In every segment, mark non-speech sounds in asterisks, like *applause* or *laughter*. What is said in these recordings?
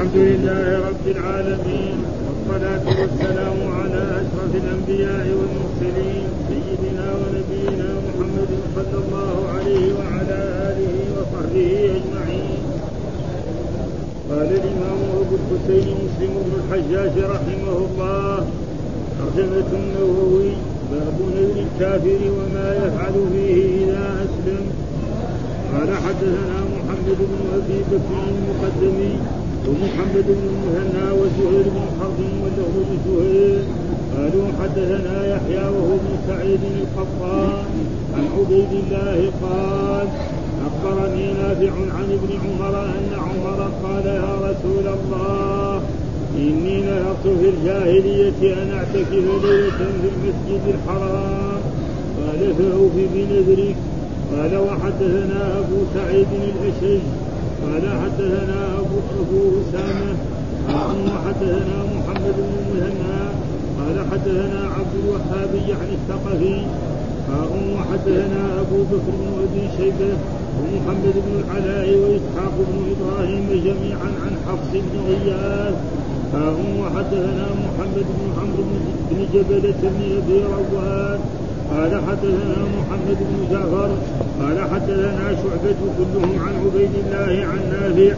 الحمد لله رب العالمين والصلاة والسلام على أشرف الأنبياء والمرسلين سيدنا ونبينا محمد صلى الله عليه وعلى آله وصحبه أجمعين. قال الإمام أبو الحسين مسلم بن الحجاج رحمه الله ترجمة النووي باب نذر الكافر وما يفعل فيه إذا أسلم. قال حدثنا محمد بن أبي بكر المقدمي ومحمد بن المثنى وزهير بن حرب وله بن زهير. قالوا حدثنا يحيى وهو بن سعيد القطان. عن عبيد الله قال أخبرني نافع عن ابن عمر أن عمر قال يا رسول الله إني نهضت في الجاهلية أن أعتكف ليلة في المسجد الحرام. قال فأوف بنذرك. قال وحدثنا أبو سعيد الأشج. قال حدثنا أبو أسامة وحدثنا محمد بن المثنى قال حدثنا عبد الوهاب يعني الثقفي وحدثنا أبو بكر بن أبي شيبة ومحمد بن العلاء وإسحاق بن إبراهيم جميعا عن حفص بن غياث. وحدثنا محمد بن عمرو بن جبلة بن أبي رواد. قال حدثنا محمد بن جعفر. قال حدثنا شعبة كلهم عن عبيد الله عن نافع.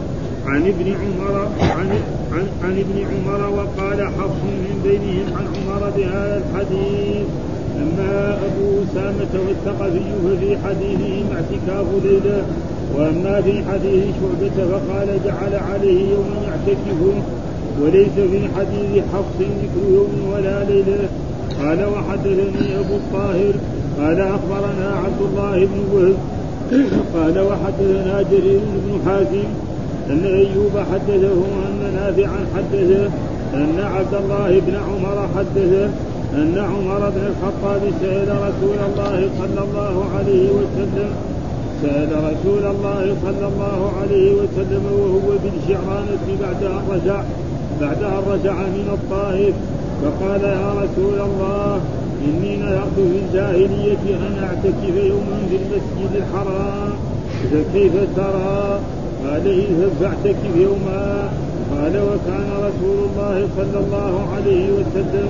عن ابن عمر عن عن, عن ابن عمر وقال حفص من بينهم عن عمر بهذا الحديث. أما أبو أسامة والثقفي ففي حديثهم اعتكاف ليلة وأما في حديث شعبة فقال جعل عليه يوما يعتكف. وليس في حديث حفص ذكر يوم ولا ليلة. قال وحدثني أبو الطاهر قال أخبرنا عبد الله بن وهب قال وحدثنا جرير بن حاتم أن أيوب حدثه ان نافعا حدثه أن عبد الله بن عمر حدثه أن عمر بن الخطاب سال رسول الله صلى الله عليه وسلم سال رسول الله صلى الله عليه وسلم وهو بالشعرانة بعد أن رجع بعد أن رجع من الطائف فقال يا رسول الله إني نذرت في الجاهلية أن أعتكف يوما في المسجد الحرام فكيف ترى؟ قال اذهب فاعتكف يوما قال وكان رسول الله صلى الله عليه وسلم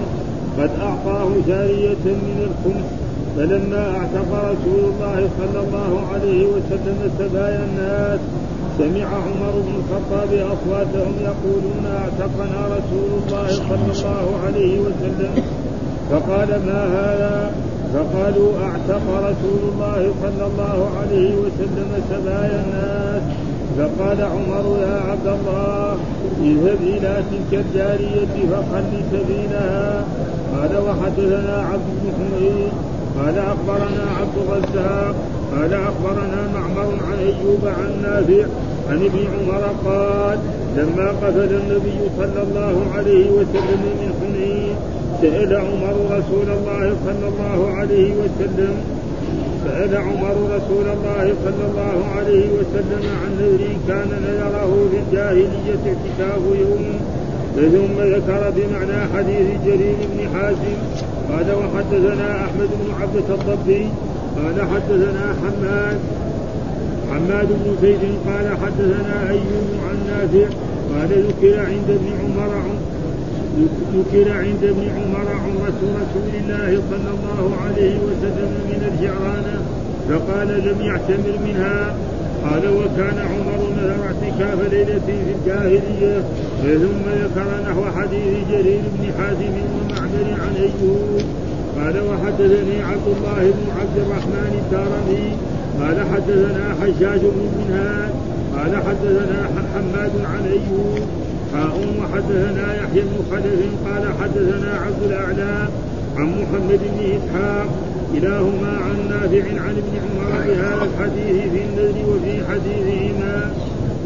قد أعطاه جارية من الخمس فلما أعتق رسول الله صلى الله عليه وسلم سبايا الناس سمع عمر بن الخطاب أصواتهم يقولون أعتقنا رسول الله صلى الله عليه وسلم. فقال ما هذا؟ فقالوا أعتق رسول الله صلى الله عليه وسلم سبايا الناس. فقال عمر يا عبد الله اذهب إلى تلك الجارية فخل سبيلها. قال وحدثنا عبد بن حميد قال أخبرنا عبد الرزاق قال أخبرنا معمر عن أيوب عن نافع عن ابن عمر قال لما قتل النبي صلى الله عليه وسلم من حنين سأل عمر رسول الله صلى الله عليه وسلم سأل عمر رسول الله صلى الله عليه وسلم عن نذر كان نذره في الجاهلية اعتكاف يوم. ثم ذكر بمعنى حديث جرير بن حازم. قال وحدثنا أحمد بن عبدة الضبي قال حدثنا حماد. حماد بن زيد قال حدثنا أيوب عن نافع. قال ذكر عند ابن عمر ذكر عند ابن عمر عمرة رسول الله صلى الله عليه وسلم من الجعرانة فقال لم يعتمر منها. قال وكان عمر نذر اعتكاف ليلة في الجاهلية ثم ذكر نحو حديث جرير بن حازم ومعمر عن أيوب. قال وحدثني عبد الله بن عبد الرحمن الدارمي. قال حدثنا حجاج بن منهاد. قال حدثنا حماد عن أيوب. حاء وحدثنا يحيى بن خلف قال حدثنا عبد الأعلى عن محمد بن إسحاق كلاهما عن نافع عن ابن عمر بهذا الحديث في النذر وفي حديثهما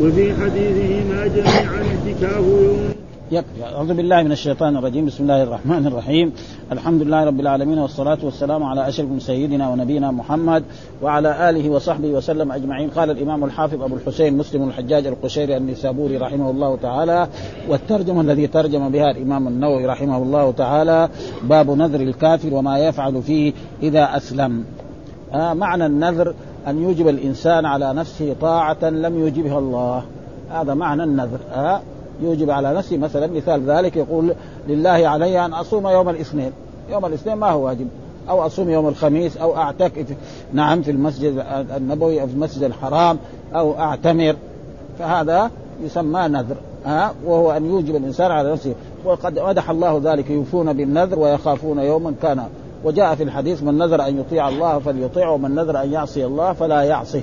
وفي حديثهما جميعا اعتكاف يوم. أعوذ بالله من الشيطان الرجيم. بسم الله الرحمن الرحيم. الحمد لله رب العالمين والصلاة والسلام على أشرف سيدنا ونبينا محمد وعلى آله وصحبه وسلم أجمعين. قال الإمام الحافظ أبو الحسين مسلم الحجاج القشيري النسابوري رحمه الله تعالى. والترجمة الذي ترجم بها الإمام النووي رحمه الله تعالى باب نذر الكافر وما يفعل فيه إذا أسلم. آه معنى النذر أن يوجب الإنسان على نفسه طاعة لم يوجبها الله. هذا معنى النذر. آه يوجب على نفسه مثلا مثال ذلك يقول لله علي أن أصوم يوم الاثنين. يوم الاثنين ما هو واجب؟ أو أصوم يوم الخميس أو اعتكف نعم في المسجد النبوي أو في المسجد الحرام أو أعتمر. فهذا يسمى نذر ها؟ وهو أن يوجب الإنسان على نفسه. وقد مدح الله ذلك يوفون بالنذر ويخافون يوما كان. وجاء في الحديث من نذر أن يطيع الله فليطيع ومن نذر أن يعصي الله فلا يعصه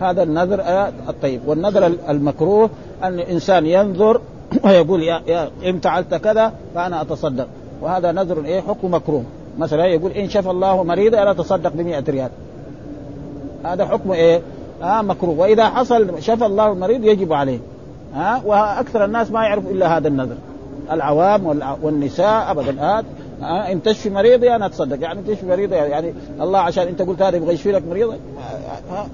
هذا النذر الطيب. والنذر المكروه أن الإنسان ينذر *coughs* ويقول يا, يا إن فعلت كذا فأنا أتصدق. وهذا نذر إيه؟ حكم مكروه. مثلا يقول إن شفى الله مريضا أنا اتصدق ب ريال. هذا حكم إيه؟ آه مكروه. وإذا حصل شفى الله المريض يجب عليه. ها آه وأكثر الناس ما يعرف إلا هذا النذر. العوام والنساء ابدا. آه آه إن تشفي مريضي أنا أتصدق. يعني تشفي مريضي يعني الله عشان أنت قلت هذا يبغى يشفي لك مريض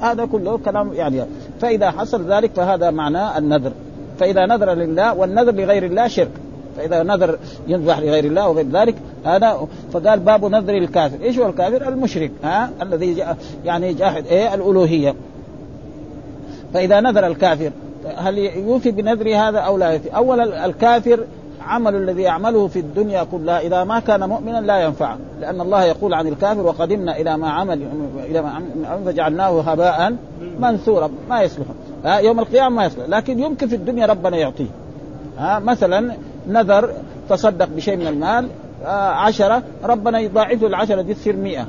هذا كله كلام يعني. فإذا حصل ذلك فهذا معناه النذر. فإذا نذر لله والنذر لغير الله شرك. فإذا نذر يذبح لغير الله وغير ذلك هذا فقال باب نذر الكافر، إيش هو الكافر؟ المشرك ها؟ الذي يعني جاحد إيه؟ الألوهية. فإذا نذر الكافر هل يوفي بنذر هذا أو لا يوفي؟ أولا الكافر عمل الذي يعمله في الدنيا كلها إذا ما كان مؤمنا لا ينفعه، لأن الله يقول عن الكافر وقدمنا إلى ما عمل إلى ما عمل فجعلناه هباء منثورا. ما يصلح. يوم القيامة ما يصلح، لكن يمكن في الدنيا ربنا يعطيه. ها مثلا نذر تصدق بشيء من المال عشرة ربنا يضاعف العشرة دي تصير مئة.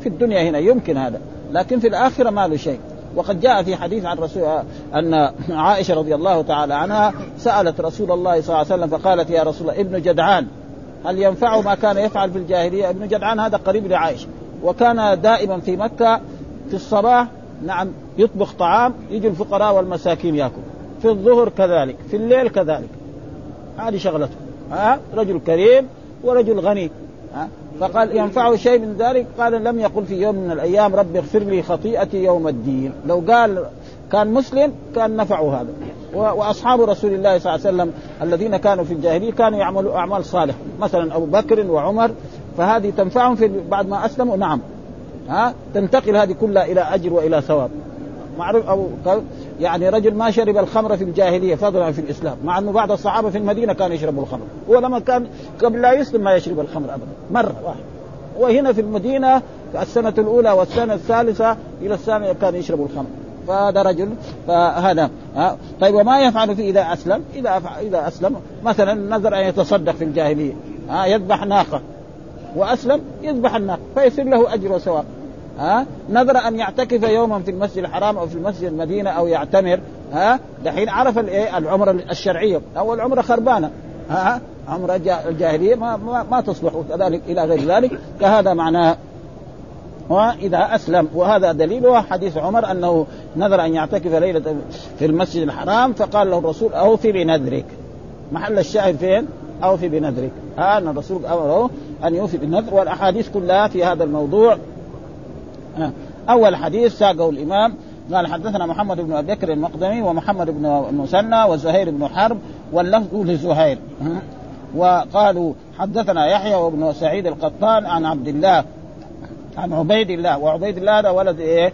في الدنيا هنا يمكن هذا. لكن في الآخرة ما له شيء. وقد جاء في حديث عن رسول أن عائشة رضي الله تعالى عنها سألت رسول الله صلى الله عليه وسلم فقالت يا رسول الله ابن جدعان هل ينفعه ما كان يفعل في الجاهلية؟ ابن جدعان هذا قريب لعائشة. وكان دائما في مكة في الصباح نعم يطبخ طعام يجي الفقراء والمساكين ياكل. في الظهر كذلك في الليل كذلك. هذه شغلته. ها؟ رجل كريم ورجل غني. فقال ينفعه شيء من ذلك؟ قال لم يقل في يوم من الأيام رب اغفر لي خطيئتي يوم الدين. لو قال كان مسلم كان نفعه هذا. وأصحاب رسول الله صلى الله عليه وسلم الذين كانوا في الجاهلية كانوا يعملوا أعمال صالحة. مثلا أبو بكر وعمر فهذه تنفعهم في بعد ما أسلموا؟ نعم. ها؟ تنتقل هذه كلها إلى أجر وإلى ثواب. معروف أو يعني رجل ما شرب الخمر في الجاهلية فضلا في الإسلام مع أنه بعض الصحابة في المدينة كانوا يشربوا الخمر. هو لما كان قبل لا يسلم ما يشرب الخمر ابدا مرة واحد. وهنا في المدينة في السنة الأولى والسنة الثالثة إلى الثانية كان يشرب الخمر. فهذا رجل فهذا ها. طيب وما يفعل فيه إذا أسلم؟ إذا إذا أسلم مثلا نذر أن يتصدق في الجاهلية ها يذبح ناقة. وأسلم يذبح الناقة فيصير له أجر وثواب. ها؟ نذر أن يعتكف يوما في المسجد الحرام أو في المسجد المدينة أو يعتمر ها؟ دحين عرف الايه العمره الشرعيه أو العمره خربانة ها؟ عمره الجاهلية ما, ما, ما تصلح وكذلك إلى غير ذلك. كهذا معناه. وإذا أسلم. وهذا دليله حديث عمر أنه نذر أن يعتكف ليلة في المسجد الحرام فقال له الرسول اوفي بنذرك. محل الشاهد فين؟ اوفي بنذرك. ها؟ أن الرسول أمره أن يوفي بالنذر والأحاديث كلها في هذا الموضوع. أول حديث ساقه الإمام قال حدثنا محمد بن أبي بكر المقدمي ومحمد بن المثنى وزهير بن حرب واللفظ لزهير. وقالوا حدثنا يحيى وابن سعيد القطان عن عبد الله عن عبيد الله. وعبيد الله هذا ولد إيه؟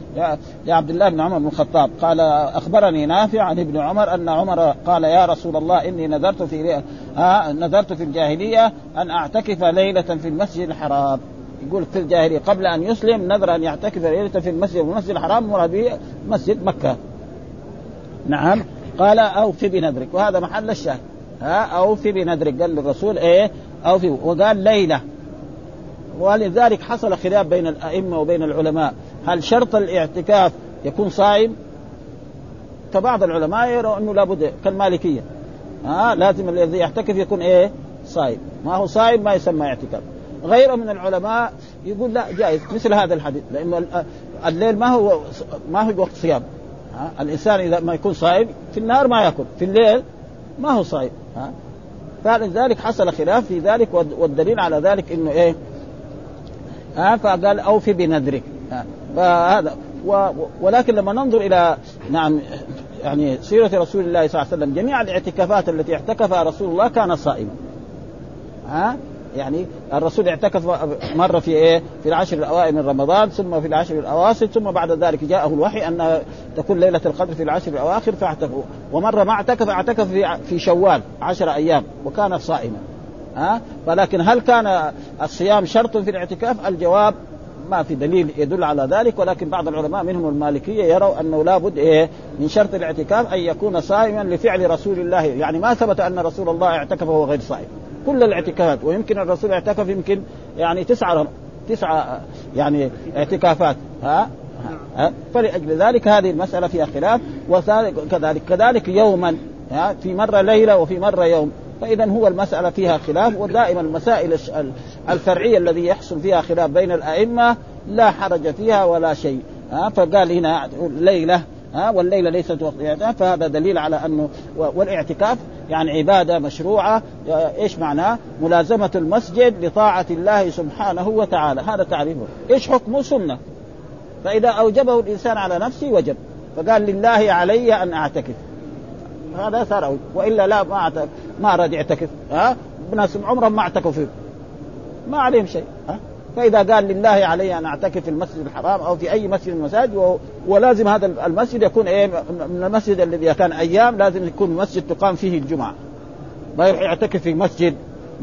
لعبد الله بن عمر بن الخطاب. قال أخبرني نافع عن ابن عمر أن عمر قال يا رسول الله إني نذرت في آه نذرت في الجاهلية أن أعتكف ليلة في المسجد الحرام. يقول في الجاهلية قبل أن يسلم نذر أن يعتكف ليلة في المسجد المسجد الحرام مراد به مسجد مكة. نعم. قال أوفي بنذرك. وهذا محل الشاهد. ها أوفي بنذرك. قال للرسول إيه؟ أوفي. وقال ليلة. ولذلك حصل خلاف بين الأئمة وبين العلماء. هل شرط الاعتكاف يكون صائم؟ فبعض العلماء يروا أنه لابد كالمالكية. ها لازم الذي يعتكف يكون إيه؟ صائم. ما هو صائم ما يسمى اعتكاف. غيره من العلماء يقول لا جائز مثل هذا الحديث لأنه الليل ما هو ما هو وقت صيام. ها؟ الإنسان إذا ما يكون صائم في النهار ما يأكل في الليل ما هو صائم ها؟ فلذلك حصل خلاف في ذلك والدليل على ذلك إنه إيه؟ ها؟ فقال أوفي بنذرك فهذا ولكن لما ننظر إلى نعم يعني سيرة رسول الله صلى الله عليه وسلم جميع الاعتكافات التي اعتكفها رسول الله كان صائما ها؟ يعني الرسول اعتكف مرة في إيه؟ في العشر الأوائل من رمضان ثم في العشر الاواسط ثم بعد ذلك جاءه الوحي أن تكون ليلة القدر في العشر الأواخر فاعتكفوا. ومرة ما اعتكف اعتكف في في شوال عشر أيام وكان صائما. ها؟ ولكن هل كان الصيام شرط في الاعتكاف؟ الجواب ما في دليل يدل على ذلك ولكن بعض العلماء منهم المالكية يروا أنه لابد إيه؟ من شرط الاعتكاف أن يكون صائما لفعل رسول الله. يعني ما ثبت أن رسول الله اعتكف وهو غير صائم. كل الاعتكافات ويمكن الرسول اعتكف يمكن يعني تسعة تسعة يعني اعتكافات ها؟ ها؟ فلأجل ذلك هذه المسألة فيها خلاف وكذلك كذلك يوما ها؟ في مرة ليلة وفي مرة يوم. فاذا هو المسألة فيها خلاف ودائما المسائل الفرعية الذي يحصل فيها خلاف بين الأئمة لا حرج فيها ولا شيء ها؟ فقال هنا ليلة ها والليلة ليست وقت الاعتكاف فهذا دليل على أنه والاعتكاف يعني عبادة مشروعة إيش معناه؟ ملازمة المسجد لطاعة الله سبحانه وتعالى. هذا تعريفه إيش حكمه؟ سنة. فإذا أوجبه الإنسان على نفسه وجب. فقال لله علي أن أعتكف. هذا صار وإلا لا ما أعتكف. ما اراد يعتكف ها؟ ناس عمرهم ما اعتكفوا. ما عليهم شيء. ها؟ فإذا قال لله علي أن أعتكف في المسجد الحرام أو في أي مسجد من المساجد ولازم هذا المسجد يكون إيه من المسجد الذي كان أيام لازم يكون مسجد تقام فيه الجمعة. ما يروح يعتكف في مسجد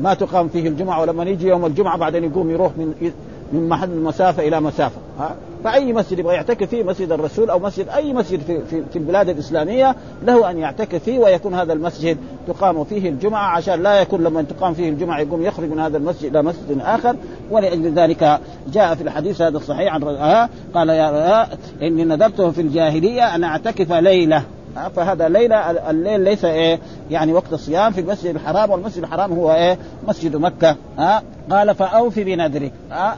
ما تقام فيه الجمعة ولما يجي يوم الجمعة بعدين يقوم يروح من من محل مسافه إلى مسافة. ها؟ فأي مسجد يبغى يعتكف فيه مسجد الرسول أو مسجد أي مسجد في, في, في البلاد الإسلامية له أن يعتكف فيه ويكون هذا المسجد تقام فيه الجمعة عشان لا يكون لما تقام فيه الجمعة يقوم يخرج من هذا المسجد إلى مسجد آخر. ولأجل ذلك جاء في الحديث هذا الصحيح عن قال يا إني نذرته في الجاهلية أن أعتكف ليلة. فهذا ليلة الليل ليس إيه يعني وقت الصيام في المسجد الحرام والمسجد الحرام هو إيه مسجد مكة. ها قال فأوفي بنذرك.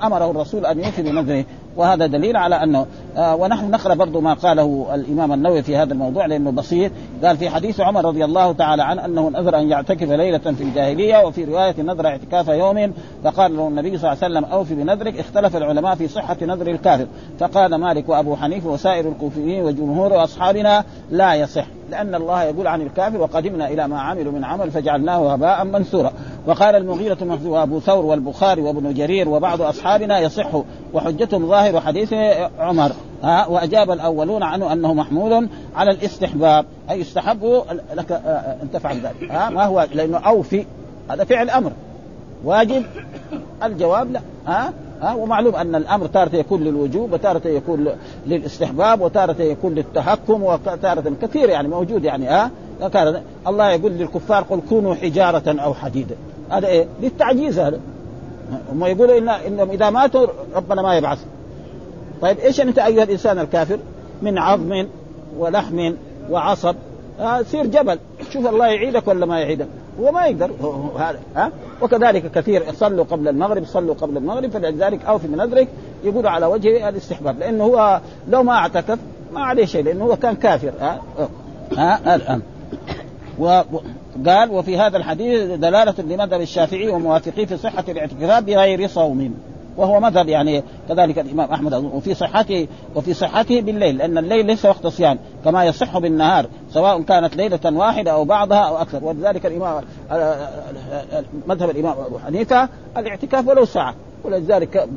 أمره الرسول أن يوفي بنذره. وهذا دليل على أنه آه ونحن نقرأ برضو ما قاله الإمام النووي في هذا الموضوع لأنه بسيط. قال في حديث عمر رضي الله تعالى عنه أنه نذر أن يعتكف ليلة في الجاهلية وفي رواية نذر اعتكاف يوم فقال له النبي صلى الله عليه وسلم أوفي بنذرك اختلف العلماء في صحة نذر الكافر. فقال مالك وأبو حنيفة وسائر الكوفيين وجمهور أصحابنا لا يصح لأن الله يقول عن الكافر وقدمنا إلى ما عملوا من عمل فجعلناه هباء منثورا. وقال المغيرة وابو ثور والبخاري وابن جرير وبعض أصحابنا يصح وحجتهم ظاهر حديث عمر. ها وأجاب الأولون عنه أنه محمول على الاستحباب. أي يستحب لك أن تفعل ذلك. ها ما هو؟ لأنه أوفي. هذا فعل أمر. واجب. الجواب لا. ها ها ومعلوم أن الأمر تارة يكون للوجوب وتارة يكون للاستحباب وتارة يكون للتحكم وتارة كثير يعني موجود يعني. ها الله يقول للكفار قل كونوا حجارة أو حديدا هذا إيه؟ للتعجيز هذا. هم يقولوا ان إنهم إذا ماتوا ربنا ما يبعث. طيب إيش أنت أيها الإنسان الكافر؟ من عظم ولحم وعصب. آه سير جبل. شوف الله يعيدك ولا ما يعيدك. هو ما يقدر. هذا ها؟ وكذلك كثير صلوا قبل المغرب صلوا قبل المغرب فلذلك أوفي من نذرك. يقول على وجه الاستحباب. لأنه هو لو ما اعتكف ما عليه شيء لأنه هو كان كافر. ها؟ ها؟ الآن. وقال وفي هذا الحديث دلالة لمذهب الشافعي وموافقيه في صحة الاعتكاف بغير صوم وهو مذهب يعني كذلك الإمام أحمد وفي صحته وفي صحته بالليل لأن الليل ليس وقت صيام كما يصح بالنهار سواء كانت ليلة واحدة أو بعضها أو أكثر ولذلك الامام مذهب الإمام أبو حنيفة الاعتكاف ولو ساعة ولذلك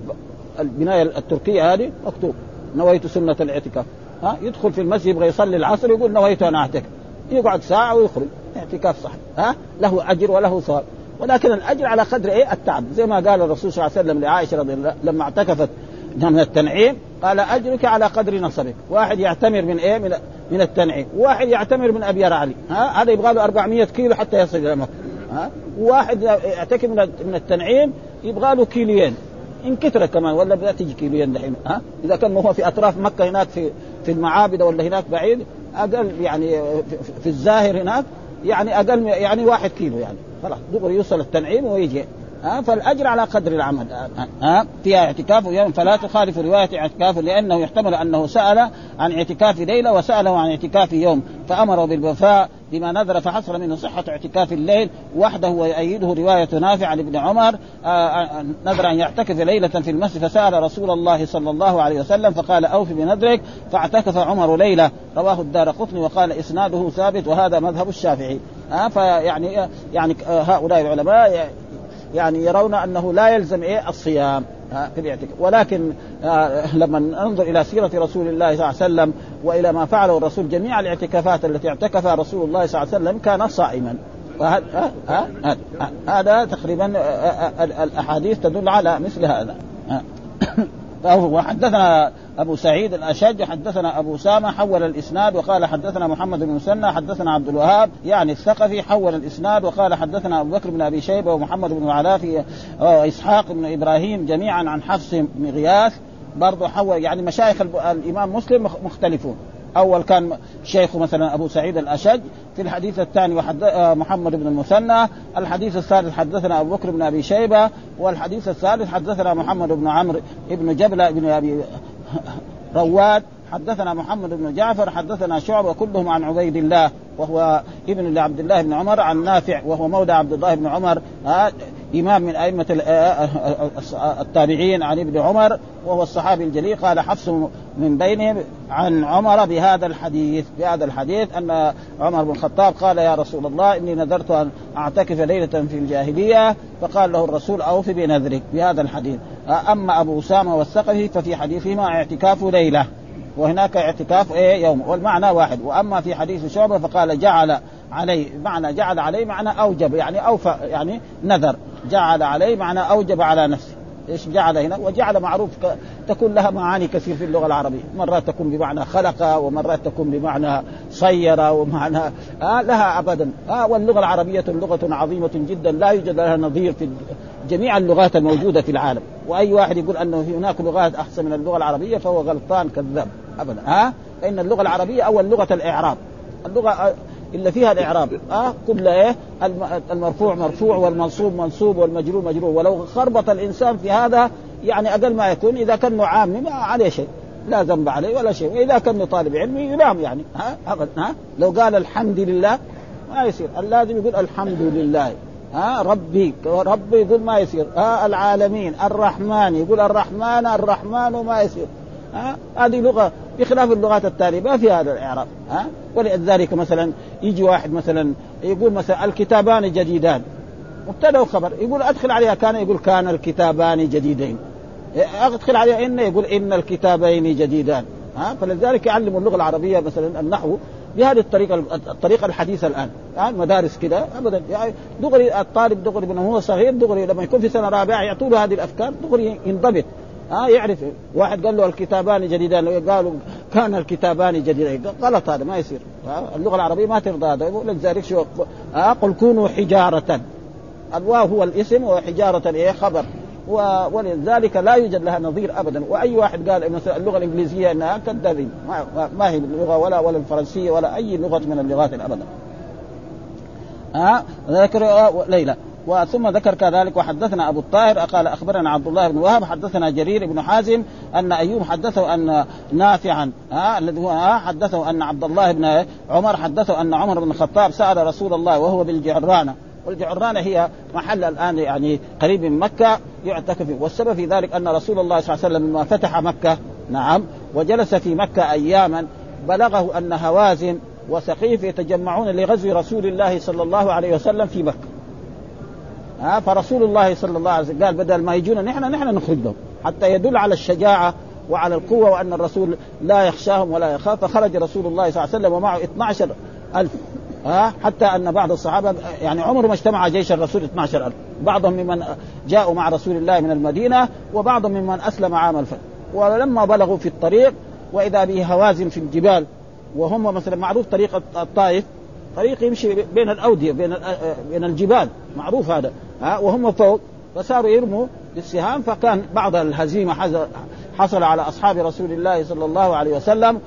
البناية التركية هذه مكتوب نويت سنة الاعتكاف. ها يدخل في المسجد يبغى يصلي العصر يقول نويت ان أعتكف. يقعد ساعة ويخرج. اعتكاف صح ها؟ له أجر وله ثواب ولكن الأجر على قدر إيه؟ التعب. زي ما قال الرسول صلى الله عليه وسلم لعائشة رضي الله لما اعتكفت من التنعيم قال أجرك على قدر نصبك. واحد يعتمر من إيه؟ من من التنعيم. واحد يعتمر من ابيار علي. ها؟ هذا يبغى له 400 كيلو حتى يصل إلى مكة. ها؟ وواحد يعتكف من من التنعيم يبغى له كيلوين. إن كثر كمان ولا بتجي كيلوين دحين. ها؟ إذا كان هو في أطراف مكة هناك في في المعابد ولا هناك بعيد أقل يعني في الزاهر هناك يعني أقل يعني واحد كيلو يعني. خلاص دغري يوصل التنعيم ويجي. ها فالأجر على قدر العمل. ها فيها اعتكاف يوم فلا تخالف رواية اعتكاف لأنه يحتمل أنه سأل عن اعتكاف ليلة وسأله عن اعتكاف يوم. فامره بالوفاء بما نذر فحصل منه صحة اعتكاف الليل وحده ويؤيده رواية نافع عن ابن عمر. نذر أن يعتكف ليلة في المسجد فسأل رسول الله صلى الله عليه وسلم فقال أوف بنذرك. فاعتكف عمر ليلة. رواه الدار قطني وقال إسناده ثابت وهذا مذهب الشافعي. فيعني يعني هؤلاء العلماء يعني يرون أنه لا يلزم إيه؟ الصيام. ولكن آه لما ننظر إلى سيرة رسول الله صلى الله عليه وسلم وإلى ما فعله الرسول جميع الاعتكافات التي اعتكفها رسول الله صلى الله عليه وسلم كان صائما. هذا تقريبا الأحاديث تدل على مثل هذا. وحدثنا أبو سعيد الأشج حدثنا أبو سامة حول الإسناد وقال حدثنا محمد بن مسنى حدثنا عبد الوهاب يعني الثقفي حول الإسناد وقال حدثنا أبو بكر بن أبي شيبة ومحمد بن العلاء وإسحاق بن إبراهيم جميعا عن حفص بن غياث برضه حول يعني مشايخ الإمام مسلم مختلفون. أول كان شيخه مثلا أبو سعيد الأشج في الحديث الثاني وحد محمد بن المثنى الحديث الثالث حدثنا أبو بكر بن أبي شيبة والحديث الثالث حدثنا محمد بن عمرو بن جبله بن أبي رواد حدثنا محمد بن جعفر حدثنا شعبة كلهم عن عبيد الله وهو ابن لعبد الله بن عمر عن نافع وهو مولى عبد الله بن عمر. امام من أئمة التابعين عن ابن عمر وهو الصحابي الجليل. قال حفص من بينهم عن عمر بهذا الحديث بهذا الحديث أن عمر بن الخطاب قال يا رسول الله إني نذرت أن أعتكف ليلة في الجاهلية فقال له الرسول أوف بنذرك بهذا الحديث. أما أبو أسامة والثقفي ففي حديثهما اعتكاف ليلة وهناك اعتكاف إيه يوم والمعنى واحد. وأما في حديث شعبة فقال جعل عليه معنى جعل عليه معنى أوجب يعني أوفى يعني نذر. جعل عليه معنى أوجب على نفسه. إيش جعل هنا؟ وجعل معروف ك... تكون لها معاني كثير في اللغة العربية. مرات تكون بمعنى خلق ومرات تكون بمعنى صير ومعنى آه لها ابدا. آه واللغة العربية لغة عظيمة جدا لا يوجد لها نظير في جميع اللغات الموجودة في العالم. وأي واحد يقول انه هناك لغات أحسن من اللغة العربية فهو غلطان كذاب. ابدا. ها؟ آه؟ فإن اللغة العربية أول لغة الإعراب. اللغة إلا فيها الإعراب. آه كل إيه؟ المرفوع مرفوع والمنصوب منصوب والمجرور مجرور. ولو خربط الإنسان في هذا يعني أقل ما يكون إذا كان عامي ما عليه شيء. لا ذنب عليه ولا شيء. وإذا كان طالب علم ينام يعني. ها؟ ها؟ لو قال الحمد لله ما يصير. اللازم يقول الحمد لله. ها؟ ربي ربي يقول ما يصير. ها؟ العالمين الرحمن يقول الرحمن الرحمن ما يصير. ها؟ هذه لغة بخلاف اللغات الثانية ما في هذا الإعراب ها؟ ولذلك مثلا يجي واحد مثلا يقول مثلا الكتابان جديدان. مبتدأ وخبر يقول أدخل عليها كان يقول كان الكتابان جديدين. أدخل عليها إن يقول إن الكتابين جديدان ها؟ فلذلك يعلموا اللغة العربية مثلا النحو بهذه الطريقة الطريقة الحديثة الآن يعني مدارس كده ابدا. يعني دغري الطالب دغري من هو صغير دغري لما يكون في سنة رابعة يعطوا له هذه الأفكار دغري ينضبط. ها آه يعرف. واحد قال له الكتابان جديدان. قالوا كان الكتابان جديدين غلط هذا ما يصير. آه اللغة العربية ما ترضى هذا. ولذلك شو آه قل كونوا حجارة. الواو هو الاسم وحجارة إيه خبر. ولذلك لا يوجد لها نظير ابدا. وأي واحد قال مثلا اللغة الإنجليزية إنها كذابين ما, هي اللغة ولا ولا الفرنسية ولا أي لغة من اللغات ابدا ها ذكر ليلى. وثم ذكر كذلك وحدثنا أبو الطاهر قال أخبرنا عبد الله بن وهب حدثنا جرير بن حازم أن أيوب حدثه أن نافعا ها الذي هو ها حدثه أن عبد الله بن عمر حدثه أن عمر بن الخطاب سأل رسول الله وهو بالجعرانة والجعرانة هي محل الآن يعني قريب من مكة يعتكف والسبب في ذلك أن رسول الله صلى الله عليه وسلم لما فتح مكة نعم وجلس في مكة أياما بلغه أن هوازن وثقيف يتجمعون لغزو رسول الله صلى الله عليه وسلم في مكة. ها فرسول الله صلى الله عليه وسلم قال بدل ما يجونا نحن نحن نخرج لهم حتى يدل على الشجاعة وعلى القوة وأن الرسول لا يخشاهم ولا يخاف. فخرج رسول الله صلى الله عليه وسلم ومعه 12 ألف. ها حتى أن بعض الصحابة يعني عمره ما اجتمع جيش الرسول 12 ألف. بعضهم ممن جاءوا مع رسول الله من المدينة وبعضهم ممن أسلم عام الفتح ولما بلغوا في الطريق وإذا به هوازن في الجبال وهم مثلا معروف طريق الطائف. طريق يمشي بين الأودية بين بين الجبال. معروف هذا. ها وهم فوق فصاروا يرموا بالسهام فكان بعض الهزيمة حصل على أصحاب رسول الله صلى الله عليه وسلم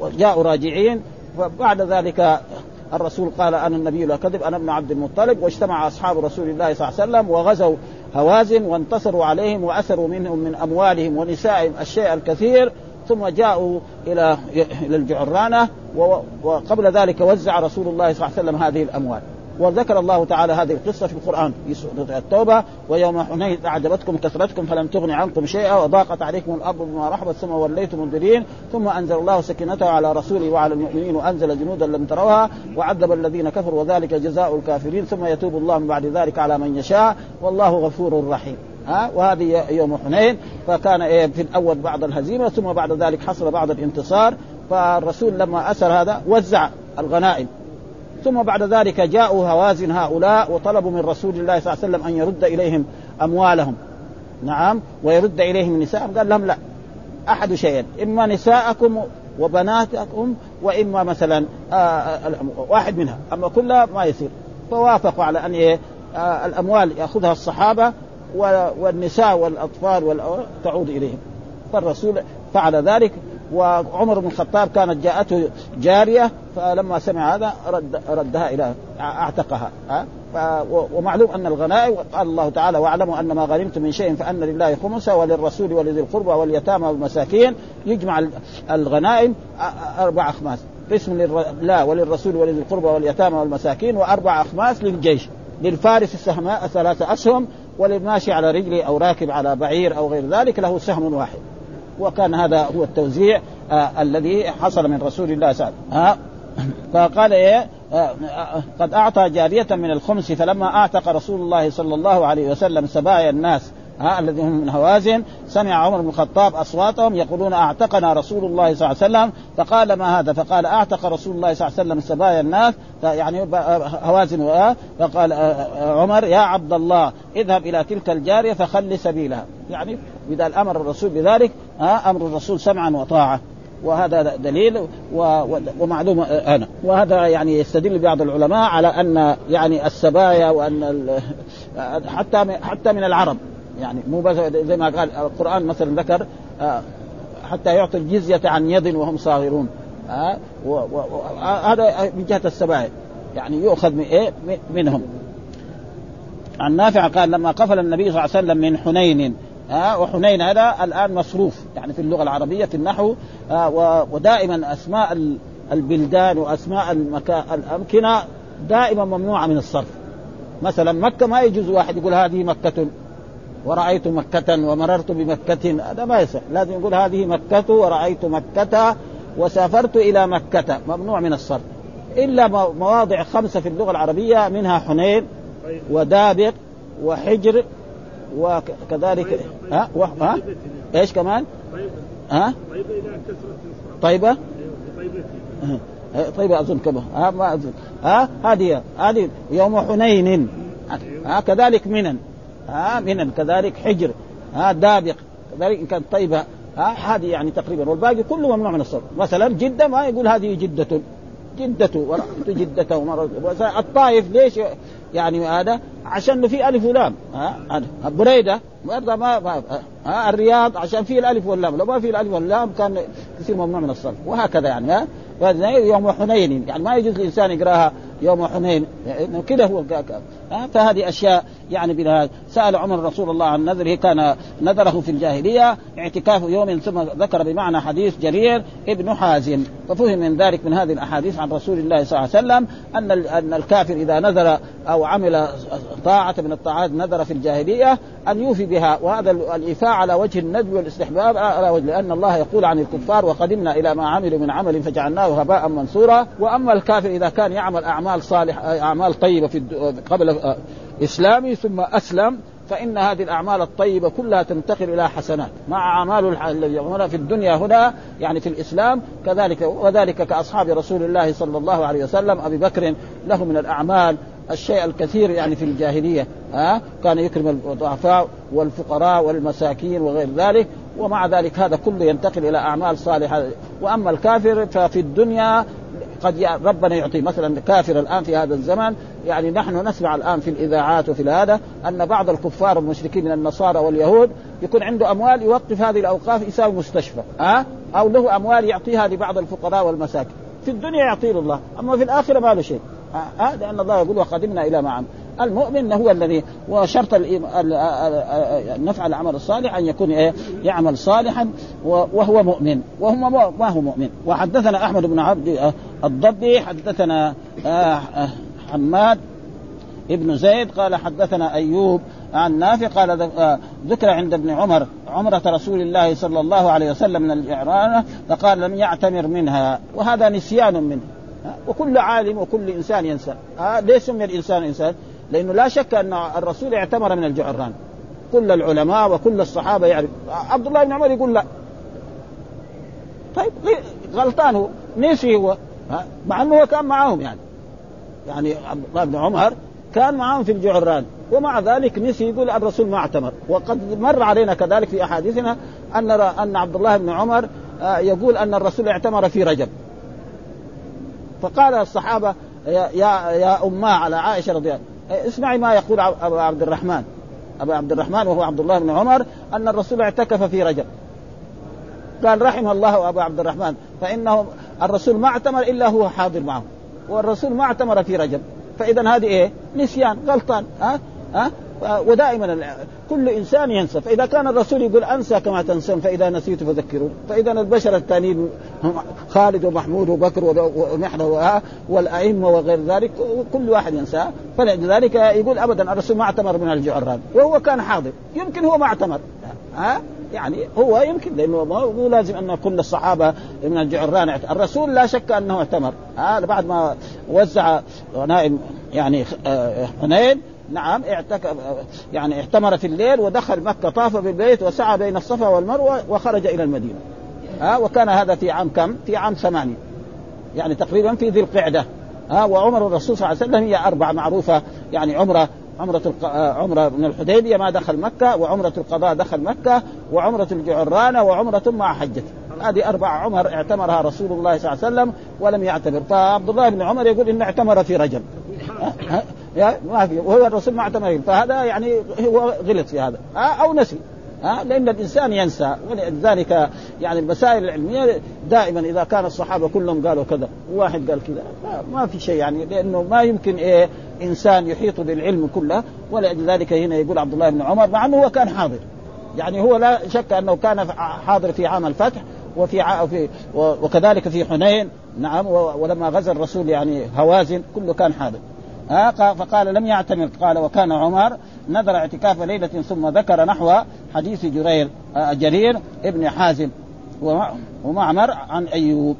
وجاءوا راجعين فبعد ذلك الرسول قال أنا النبي لا كذب أنا ابن عبد المطلب واجتمع أصحاب رسول الله صلى الله عليه وسلم وغزوا هوازن وانتصروا عليهم وأثروا منهم من أموالهم ونسائهم الشيء الكثير ثم جاءوا إلى إلى الجعرانة وقبل ذلك وزع رسول الله صلى الله عليه وسلم هذه الأموال. وذكر الله تعالى هذه القصة في القرآن في سورة التوبة ويوم حنين أعجبتكم كثرتكم فلم تغن عنكم شيئا وضاقت عليكم الأرض بما رحبت ثم وليتم مدبرين ثم أنزل الله سكينته على رسوله وعلى المؤمنين وأنزل جنودا لم تروها وعذب الذين كفروا وذلك جزاء الكافرين ثم يتوب الله من بعد ذلك على من يشاء والله غفور رحيم. ها؟ وهذه يوم حنين فكان إيه في الأول بعض الهزيمة ثم بعد ذلك حصل بعض الانتصار فالرسول لما أسر هذا وزع الغنائم. ثم بعد ذلك جاءوا هوازن هؤلاء وطلبوا من رسول الله صلى الله عليه وسلم أن يرد إليهم أموالهم. نعم. ويرد إليهم نساءهم. قال لهم لا. أحد شيئين إما نساءكم وبناتكم وإما مثلا آه, آه، واحد منها. أما كلها ما يصير. فوافقوا على أن إيه الأموال يأخذها الصحابة والنساء والأطفال تعود إليهم. فالرسول فعل ذلك. وعمر بن الخطاب كانت جاءته جارية فلما سمع هذا رد ردها إلى أعتقها. ومعلوم أن الغنائم قال الله تعالى واعلموا أن ما غنمتم من شيء فأن لله خمسة وللرسول ولذي القربى واليتامى والمساكين. يجمع الغنائم أربع أخماس. قسم لله وللرسول ولذي القربى واليتامى والمساكين وأربع أخماس للجيش. للفارس السهماء ثلاثة أسهم وللماشي على رجله أو راكب على بعير أو غير ذلك له سهم واحد. وكان هذا هو التوزيع آه الذي حصل من رسول الله صلى الله عليه وسلم. فقال إيه؟ آه، آه، قد أعطى جارية من الخمس فلما أعتق رسول الله صلى الله عليه وسلم سبايا الناس ها الذين هم من هوازن سمع عمر بن الخطاب أصواتهم يقولون أعتقنا رسول الله صلى الله عليه وسلم. فقال ما هذا؟ فقال أعتق رسول الله صلى الله عليه وسلم سبايا الناس يعني هوازن فقال عمر يا عبد الله اذهب إلى تلك الجارية فخل سبيلها. يعني اذا أمر الرسول بذلك أمر الرسول سمعا وطاعة. وهذا دليل ومعلوم هنا وهذا يعني يستدل بعض العلماء على أن يعني السبايا وأن حتى حتى من العرب. يعني مو بس زي ما قال القرآن مثلا ذكر آه، حتى يعطي الجزية عن يد وهم صاغرون. آه، هذا من جهة السبائل يعني يؤخذ من إيه منهم. عن نافع قال لما قفل النبي صلى الله عليه وسلم من حنين آه وحنين هذا الآن مصروف. يعني في اللغة العربية في النحو ودائما أسماء البلدان وأسماء المكان الأمكنة دائما ممنوعة من الصرف. مثلا مكة ما يجوز واحد يقول هذه مكة ورأيت مكة ومررت بمكة هذا ما يصح لازم يقول هذه مكة ورأيت مكة وسافرت إلى مكة. ممنوع من الصرف. إلا مواضع خمسة في اللغة العربية منها حنين ودابق وحجر وكذلك ها؟ و... ها؟ إيش كمان؟ ها؟ طيبة طيبة؟ أظن كما ها ما أظن. ها؟ هذه هذه يوم حنين. ها كذلك منن. ها من كذلك حجر. ها دابق. كذلك إن كانت طيبة. ها هذه يعني تقريبا. والباقي كله ممنوع من الصرف. مثلا جدة ما يقول هذه جدة. جدة ورأيت جدة ومرة الطائف ليش يعني هذا عشان في ألف ولام. ها بريدة. برضه ما, ما ها الرياض عشان في الألف واللام. لو ما في الألف واللام كان يصير ممنوع من الصرف. وهكذا يعني ها. يوم حنين. يعني ما يجوز الإنسان يقراها يوم حنين يعني كذا هو فهذه أشياء يعني بها سأل عمر رسول الله عن نذره كان نذره في الجاهلية اعتكاف يوم ثم ذكر بمعنى حديث جرير ابن حازم. ففهم من ذلك من هذه الأحاديث عن رسول الله صلى الله عليه وسلم أن أن الكافر إذا نذر أو عمل طاعة من الطاعات نذر في الجاهلية أن يوفي بها. وهذا الإيفاء على وجه الندب والاستحباب على وجه لأن الله يقول عن الكفار وقدمنا إلى ما عملوا من عمل فجعلناه هباء منصورا وأما الكافر إذا كان يعمل اعمال صالحه أعمال طيبة في قبل إسلامي ثم أسلم فإن هذه الأعمال الطيبة كلها تنتقل إلى حسنات. مع أعمال الذي يعملها في الدنيا هنا يعني في الإسلام كذلك وذلك كأصحاب رسول الله صلى الله عليه وسلم أبي بكر له من الأعمال الشيء الكثير يعني في الجاهلية ها كان يكرم الضعفاء والفقراء والمساكين وغير ذلك ومع ذلك هذا كله ينتقل إلى أعمال صالحة. وأما الكافر ففي الدنيا قد ربنا يعطي مثلا كافر الآن في هذا الزمن يعني نحن نسمع الآن في الإذاعات وفي هذا أن بعض الكفار المشركين من النصارى واليهود يكون عنده أموال يوقف هذه الأوقاف يساوي مستشفى ها؟ أو له أموال يعطيها لبعض الفقراء والمساكين. في الدنيا يعطيه الله أما في الآخرة ما له شيء ها؟ لأن الله يقول وقدمنا إلى ما عمل المؤمن هو الذي وشرط النفع العمل الصالح أن يكون إيه؟ يعمل صالحا وهو مؤمن وهم ما هو مؤمن. وحدثنا أحمد بن عبد الضبي حدثنا آه، آه، حماد ابن زيد قال حدثنا أيوب عن نافع قال آه، ذكر عند ابن عمر عمرة رسول الله صلى الله عليه وسلم من الجعرانة فقال لم يعتمر منها وهذا نسيان منه. وكل عالم وكل إنسان ينسى. ليش سمي الإنسان انسان؟ لأنه لا شك أن الرسول اعتمر من الجعران. كل العلماء وكل الصحابة يعرف. عبد الله بن عمر يقول لا. طيب غلطان هو. نسي هو. مع أنه هو كان معاهم يعني. يعني عبد الله بن عمر كان معاهم في الجعران ومع ذلك نسي يقول الرسول ما اعتمر. وقد مر علينا كذلك في أحاديثنا أن أن عبد الله بن عمر آه، يقول أن الرسول اعتمر في رجب. فقال الصحابة يا يا, يا اماه على عائشة رضي الله اسمعي ما يقول أبو عبد الرحمن. أبو عبد الرحمن وهو عبد الله بن عمر أن الرسول اعتكف في رجب. قال رحم الله أبو عبد الرحمن فانه الرسول ما اعتمر إلا هو حاضر معه. والرسول ما اعتمر في رجب فاذا هذه إيه؟ نسيان غلطان. ها؟ ها؟ ودائما كل إنسان ينسى فاذا كان الرسول يقول أنسى كما تنسون فإذا نسيت فذكرون. فاذا البشر الثانيين خالد ومحمود وبكر ومحنة والأئمة وغير ذلك كل واحد ينسى. فلذلك يقول ابدا الرسول ما اعتمر من الجعران. وهو كان حاضر. يمكن هو ما اعتمر. ها؟ يعني هو يمكن لأنه مو لازم أن كل الصحابه من الجعران. الرسول لا شك أنه اعتمر. هذا بعد ما وزع غنائم يعني آه، حنين نعم اعتكف يعني اعتمر في الليل ودخل مكة طاف بالبيت وسعى بين الصفا والمروة وخرج إلى المدينة. ها وكان هذا في عام كم؟ في عام ثمانية. يعني تقريبا في ذي القعدة. ها وعمر الرسول صلى الله عليه وسلم هي اربعه معروفة يعني عمرة عمرة الق... عمرة من الحديبية ما دخل مكة وعمرة القضاء دخل مكة وعمرة الجعرانة وعمرة مع حجة هذه أربع عمر اعتمرها رسول الله صلى الله عليه وسلم ولم يعتمر. فعبد الله بن عمر يقول إنه اعتمر في رجب ما في وهو الرسول ما اعتمر. فهذا يعني هو غلط في هذا. أو نسي. ها؟ لأن الإنسان ينسى. ولذلك يعني المسائل العلمية دائما إذا كان الصحابة كلهم قالوا كذا وواحد قال كذا ما في شيء يعني لأنه ما يمكن إيه إنسان يحيط بالعلم كله. ولذلك هنا يقول عبد الله بن عمر مع أنه هو كان حاضر. يعني هو لا شك أنه كان حاضر في عام الفتح وفي في وكذلك في حنين. نعم ولما غزا الرسول يعني هوازن كله كان حاضر. ها؟ فقال لم يعتمر. قال وكان عمر نذر اعتكاف ليلة ثم ذكر نحو حديث جرير آه، جرير ابن حازم ومعمر عن أيوب.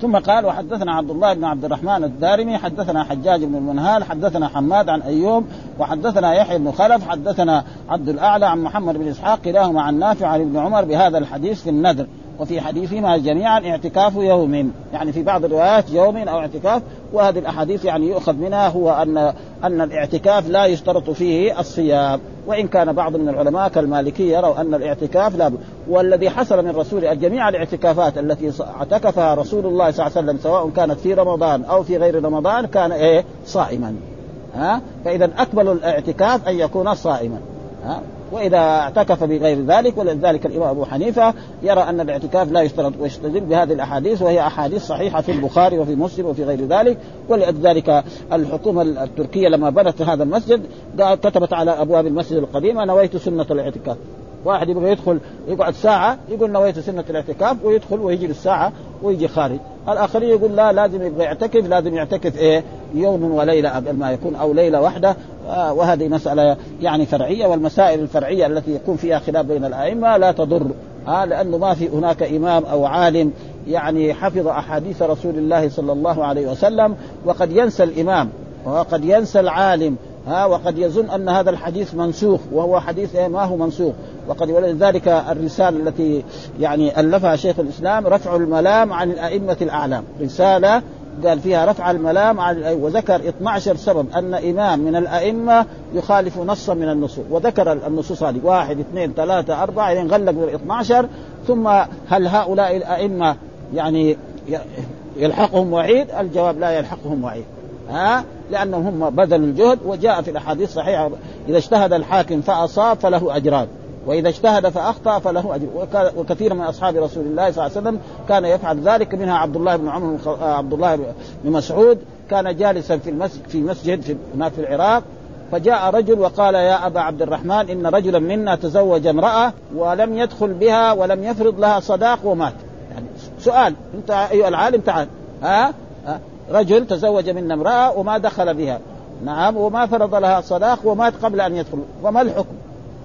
ثم قال وحدثنا عبد الله بن عبد الرحمن الدارمي حدثنا حجاج بن المنهال حدثنا حماد عن أيوب وحدثنا يحيى بن خلف حدثنا عبد الأعلى عن محمد بن إسحاق كلاهما عن نافع عن ابن عمر بهذا الحديث في النذر. وفي حديثهما جميعا اعتكاف يوم يعني في بعض الروايات يوم أو اعتكاف وهذه الأحاديث يعني يؤخذ منها هو ان أن الاعتكاف لا يشترط فيه الصيام وإن كان بعض من العلماء كالمالكية يروا أن الاعتكاف لا والذي حصل من رسول جميع الاعتكافات التي اعتكفها رسول الله صلى الله عليه وسلم سواء كانت في رمضان أو في غير رمضان كان إيه؟ صائما. ها؟ فإذا أكمل الاعتكاف أن يكون صائما. ها؟ وإذا اعتكف بغير ذلك ولذلك الإمام أبو حنيفة يرى أن الاعتكاف لا يشترط ويستدل بهذه الأحاديث وهي أحاديث صحيحة في البخاري وفي مسلم وفي غير ذلك. ولذلك الحكومة التركية لما بنت هذا المسجد كتبت على أبواب المسجد القديمة نويت سنة الاعتكاف. واحد يبغى يدخل يقعد ساعة يقول نويت سنة الاعتكاف ويدخل ويجي الساعة ويجي خارج. الآخرين يقول لا لازم يبغى يعتكف لازم يعتكف إيه؟ يوم وليلة قبل ما يكون أو ليلة واحدة وهذه مسألة يعني فرعية والمسائل الفرعية التي يكون فيها خلاف بين الأئمة لا تضر. آه لأنه ما في هناك إمام أو عالم يعني حفظ أحاديث رسول الله صلى الله عليه وسلم وقد ينسى الإمام وقد ينسى العالم. ها وقد يظن أن هذا الحديث منسوخ وهو حديث ما هو منسوخ. وقد ولذلك الرسالة التي يعني ألفها شيخ الإسلام رفع الملام عن الأئمة الأعلام. رسالة قال فيها رفع الملام وذكر 12 سبب أن إمام من الأئمة يخالف نصا من النصوص. وذكر النصوص هذه. واحد اثنين ثلاثة أربعة يعني غلق بال 12 ثم هل هؤلاء الأئمة يعني يلحقهم وعيد؟ الجواب لا يلحقهم وعيد. ها؟ لأنهم هم بذلوا الجهد وجاء في الأحاديث الصحيحة. إذا اجتهد الحاكم فأصاب فله أجران. وإذا اجتهد فأخطأ فله أجر. وكثير من أصحاب رسول الله صلى الله عليه وسلم كان يفعل ذلك منها عبد الله بن عمر آه، عبد الله بن مسعود كان جالسا في المسجد في مسجد هناك في العراق. فجاء رجل وقال يا أبا عبد الرحمن إن رجلا منا تزوج امرأة ولم يدخل بها ولم يفرض لها صداق ومات. يعني سؤال أنت أيها العالم تعال. ها, ها؟ رجل تزوج من امرأة وما دخل بها. نعم وما فرض لها صداق ومات قبل أن يدخل. وما الحكم؟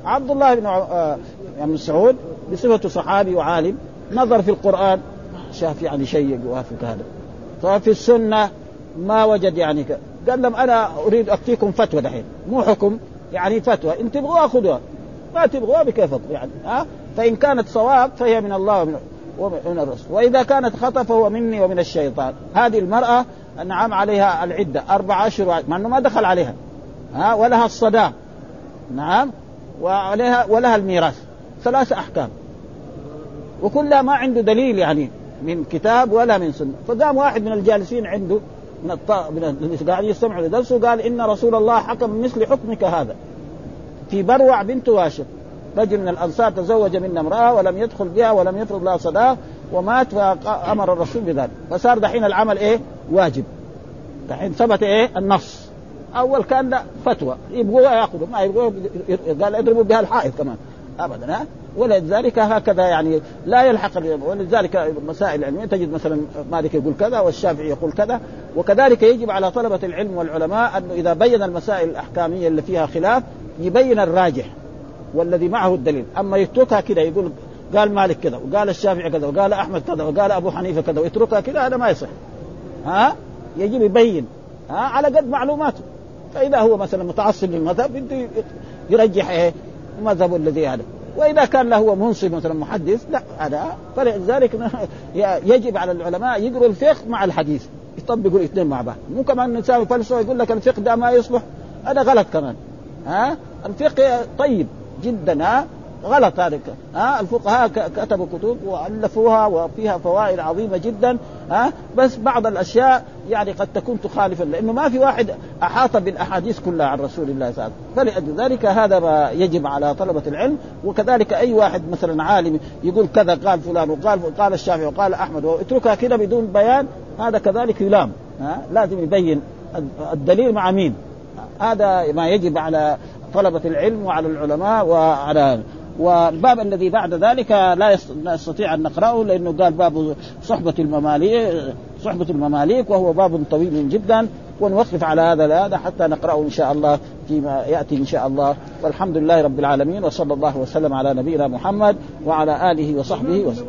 عبد الله بن آه، مسعود بصفته صحابي وعالم. نظر في القرآن. شاف يعني شيء يوافق هذا ففي السنة ما وجد يعني ك... قال لهم أنا أريد افتيكم فتوى دحين. مو حكم يعني فتوى. إن تبغوها خذوها. ما تبغوها بكيفكم يعني ها؟ فإن كانت صواب فهي من الله ومن ومن الرسول. وإذا كانت خطا فهو مني ومن الشيطان. هذه المرأة نعم عليها العدة. أربع اشهر مع إنه ما دخل عليها ها؟ ولها الصداق. نعم؟ وعليها ولها الميراث. ثلاث أحكام. وكلها ما عنده دليل يعني من كتاب ولا من سنة. فقام واحد من الجالسين عنده من الط... من قاعدين يستمعوا لدرسه قال إن رسول الله حكم مثل حكمك هذا. في بروع بنت واشق رجل من الأنصار تزوج منا امرأة ولم يدخل بها ولم يفرض لها صداق ومات فأمر الرسول بذلك. فصار دحين العمل إيه؟ واجب. دحين ثبت إيه؟ النص. أول كان لا فتوى. يبغوها يأخذوا. ما يبغوها قال اضربوا بها الحائط كمان. ابدا ها؟ ولذلك هكذا يعني لا يلحق ولذلك المسائل العلميه تجد مثلا مالك يقول كذا والشافعي يقول كذا. وكذلك يجب على طلبة العلم والعلماء أنه إذا بين المسائل الأحكامية اللي فيها خلاف يبين الراجح والذي معه الدليل. أما يتركها كذا يقول قال مالك كذا وقال الشافعي كذا وقال أحمد كذا وقال أبو حنيفة كذا ويتركها كذا هذا ما يصح. ها؟ يجب يبين ها؟ على قد معلوماته. فإذا هو مثلا متعصب للمذهب بده يرجح إيه؟ مذهبه الذي هذا. وإذا كان له منصب مثلا محدث لا هذا فلذلك يجب على العلماء يقروا الفقه مع الحديث. يطبقوا الاثنين مع بعض. مو كمان إنسان فلسفة يقول لك الفقه ده ما يصلح. هذا غلط كمان. ها؟ الفقه طيب جدا ها؟ غلط هذا. ها الفقهاء كتبوا كتب وألفوها وفيها فوائد عظيمة جدا ها بس بعض الأشياء يعني قد تكون تخالف لأنه ما في واحد أحاط بالأحاديث كلها عن رسول الله صلى الله عليه وسلم. فلذلك هذا ما يجب على طلبة العلم. وكذلك أي واحد مثلا عالم يقول كذا قال فلان وقال قال الشافعي وقال أحمد واتركها كذا بدون بيان هذا كذلك يلام ها لازم يبين الدليل مع مين. هذا ما يجب على طلبة العلم وعلى العلماء وعلى والباب الذي بعد ذلك لا نستطيع أن نقرأه لأنه قال باب صحبة المماليك صحبة المماليك وهو باب طويل جدا. ونوقف على هذا هذا حتى نقرأه إن شاء الله فيما يأتي إن شاء الله. والحمد لله رب العالمين وصلى الله وسلم على نبينا محمد وعلى آله وصحبه وسلم.